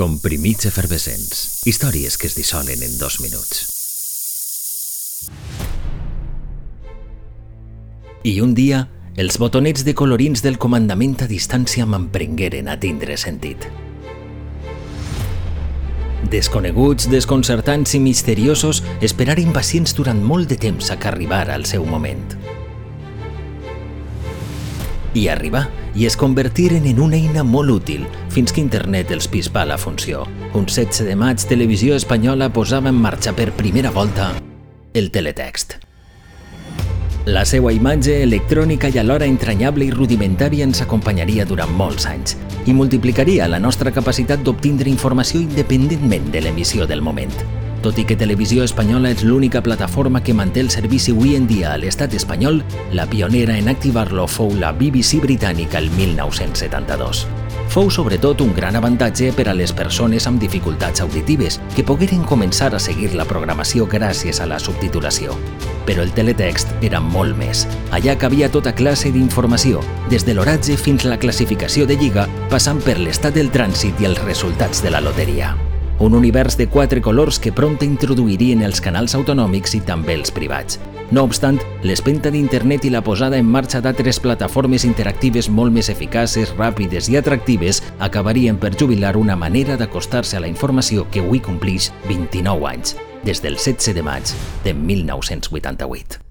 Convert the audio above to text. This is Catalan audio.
Comprimits efervescents. Històries que es dissolen en dos minuts. I un dia, els botonets de colorins del comandament a distància m'emprengueren a tindre sentit. Desconeguts, desconcertants i misteriosos, esperar impacients durant molt de temps a que arribara el seu moment. I arribar, i es convertiren en una eina molt útil fins que internet els pispà la funció. Un 16 de maig, Televisió Espanyola posava en marxa per primera volta el teletext. La seva imatge electrònica i alhora entranyable i rudimentària ens acompanyaria durant molts anys i multiplicaria la nostra capacitat d'obtindre informació independentment de l'emissió del moment. Tot i que Televisió Espanyola és l'única plataforma que manté el servici avui en dia a l'estat espanyol, la pionera en activar-lo fou la BBC britànica el 1972. Fou sobretot un gran avantatge per a les persones amb dificultats auditives, que pogueren començar a seguir la programació gràcies a la subtitulació. Però el teletext era molt més. Allà cabia tota classe d'informació, des de l'oratge fins a la classificació de lliga, passant per l'estat del trànsit i els resultats de la loteria un univers de quatre colors que prompte introduirien els canals autonòmics i també els privats. No obstant, l'espenta d'internet i la posada en marxa d'altres plataformes interactives molt més eficaces, ràpides i atractives acabarien per jubilar una manera d'acostar-se a la informació que avui complix 29 anys, des del 16 de maig de 1988.